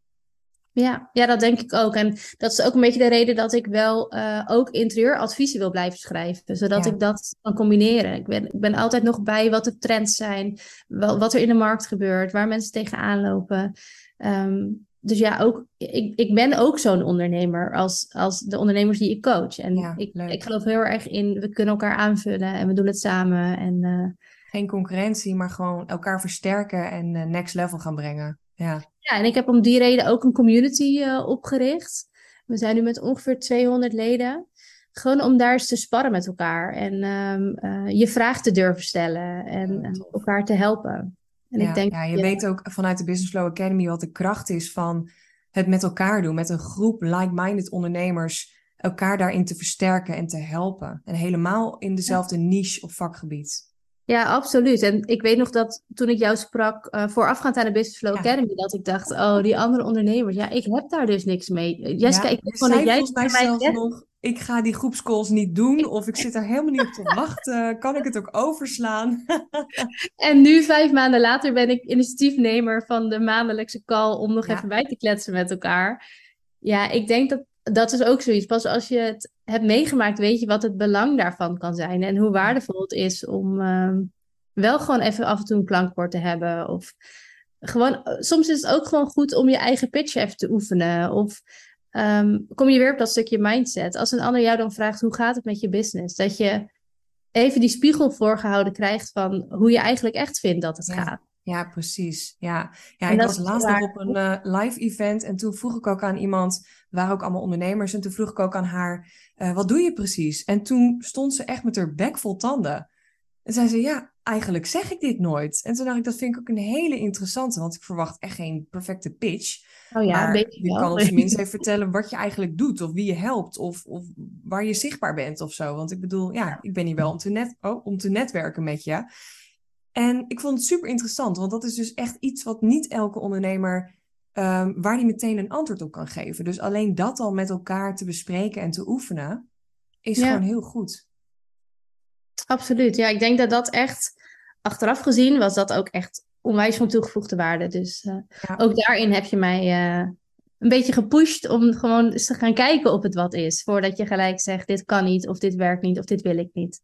Ja, ja, dat denk ik ook. En dat is ook een beetje de reden dat ik wel uh, ook interieuradviezen wil blijven schrijven. Zodat ja. ik dat kan combineren. Ik ben, ik ben altijd nog bij wat de trends zijn, wel, wat er in de markt gebeurt, waar mensen tegenaan lopen. Um, dus ja, ook, ik, ik ben ook zo'n ondernemer als, als de ondernemers die ik coach. En ja, ik, ik geloof heel erg in, we kunnen elkaar aanvullen en we doen het samen. En uh, geen concurrentie, maar gewoon elkaar versterken en uh, next level gaan brengen. Ja. ja, en ik heb om die reden ook een community uh, opgericht. We zijn nu met ongeveer 200 leden. Gewoon om daar eens te sparren met elkaar en um, uh, je vraag te durven stellen en ja, elkaar te helpen. En ja, ik denk, ja, je ja. weet ook vanuit de Business Flow Academy wat de kracht is van het met elkaar doen, met een groep like-minded ondernemers, elkaar daarin te versterken en te helpen. En helemaal in dezelfde niche of vakgebied. Ja, absoluut. En ik weet nog dat toen ik jou sprak uh, voorafgaand aan de Business Flow ja. Academy, dat ik dacht, oh, die andere ondernemers, ja, ik heb daar dus niks mee. Jessica, ja, ik weet gewoon dat jij mij zelfs net... nog, ik ga die groepscalls niet doen, of ik zit er helemaal niet op te wachten. Kan ik het ook overslaan? en nu, vijf maanden later, ben ik initiatiefnemer van de maandelijkse call om nog ja. even bij te kletsen met elkaar. Ja, ik denk dat dat is ook zoiets. Pas als je het hebt meegemaakt, weet je wat het belang daarvan kan zijn. En hoe waardevol het is om uh, wel gewoon even af en toe een klankwoord te hebben. Of gewoon, soms is het ook gewoon goed om je eigen pitch even te oefenen. Of um, kom je weer op dat stukje mindset. Als een ander jou dan vraagt, hoe gaat het met je business? Dat je even die spiegel voorgehouden krijgt van hoe je eigenlijk echt vindt dat het ja. gaat. Ja, precies. Ja, ja ik was laatst nog op een uh, live event en toen vroeg ik ook aan iemand, waren ook allemaal ondernemers, en toen vroeg ik ook aan haar, uh, wat doe je precies? En toen stond ze echt met haar bek vol tanden. En zei ze, ja, eigenlijk zeg ik dit nooit. En toen dacht ik, dat vind ik ook een hele interessante, want ik verwacht echt geen perfecte pitch. Oh ja, maar je wel. kan ons minstens even vertellen wat je eigenlijk doet, of wie je helpt, of, of waar je zichtbaar bent of zo. Want ik bedoel, ja, ik ben hier wel om te, net, oh, om te netwerken met je. En ik vond het super interessant, want dat is dus echt iets wat niet elke ondernemer, um, waar die meteen een antwoord op kan geven. Dus alleen dat al met elkaar te bespreken en te oefenen, is ja. gewoon heel goed. Absoluut, ja, ik denk dat dat echt, achteraf gezien, was dat ook echt onwijs van toegevoegde waarde. Dus uh, ja. ook daarin heb je mij uh, een beetje gepusht om gewoon eens te gaan kijken of het wat is. Voordat je gelijk zegt, dit kan niet, of dit werkt niet, of dit wil ik niet.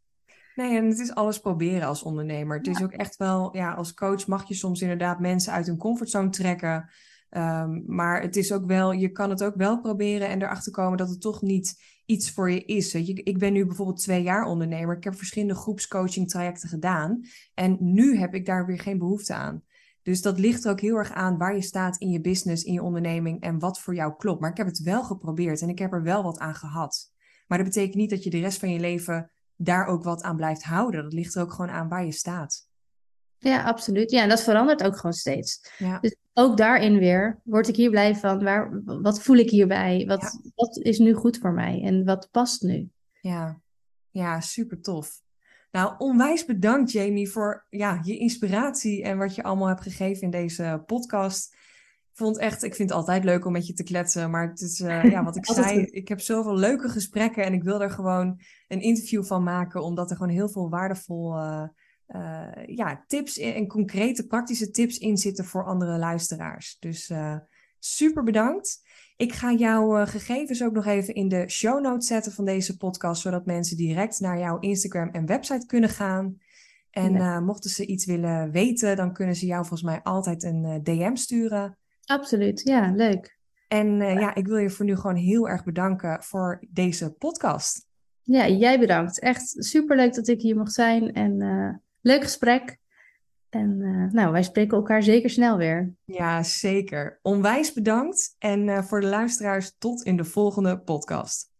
Nee, en het is alles proberen als ondernemer. Het is ook echt wel, ja, als coach mag je soms inderdaad mensen uit hun comfortzone trekken. Ehm, maar het is ook wel, je kan het ook wel proberen en erachter komen dat het toch niet iets voor je is. Je, ik ben nu bijvoorbeeld twee jaar ondernemer. Ik heb verschillende groepscoaching trajecten gedaan. En nu heb ik daar weer geen behoefte aan. Dus dat ligt er ook heel erg aan waar je staat in je business, in je onderneming en wat voor jou klopt. Maar ik heb het wel geprobeerd en ik heb er wel wat aan gehad. Maar dat betekent niet dat je de rest van je leven daar ook wat aan blijft houden. Dat ligt er ook gewoon aan waar je staat. Ja, absoluut. Ja, en dat verandert ook gewoon steeds. Ja. Dus ook daarin weer word ik hier blij van. Waar, wat voel ik hierbij? Wat, wat is nu goed voor mij? En wat past nu? Ja, ja super tof. Nou, onwijs bedankt Jamie voor ja, je inspiratie en wat je allemaal hebt gegeven in deze podcast. Ik vond echt, ik vind het altijd leuk om met je te kletsen, maar het is, uh, ja, wat ik zei, ik heb zoveel leuke gesprekken en ik wil er gewoon een interview van maken, omdat er gewoon heel veel waardevol uh, ja, tips en concrete praktische tips in zitten voor andere luisteraars. Dus super bedankt. Ik ga jouw eh, gegevens ook nog even in de show notes zetten van deze podcast, zodat mensen direct naar jouw Instagram en website kunnen gaan. En mochten ze iets willen weten, dan kunnen ze jou volgens mij altijd een eh, DM sturen. Absoluut, ja, leuk. En ja, ik wil je voor nu gewoon heel erg bedanken voor deze podcast. Ja, jij bedankt. Echt superleuk dat ik hier mocht zijn en leuk gesprek. En uh, nou, wij spreken elkaar zeker snel weer. Ja, zeker. Onwijs bedankt. En uh, voor de luisteraars, tot in de volgende podcast.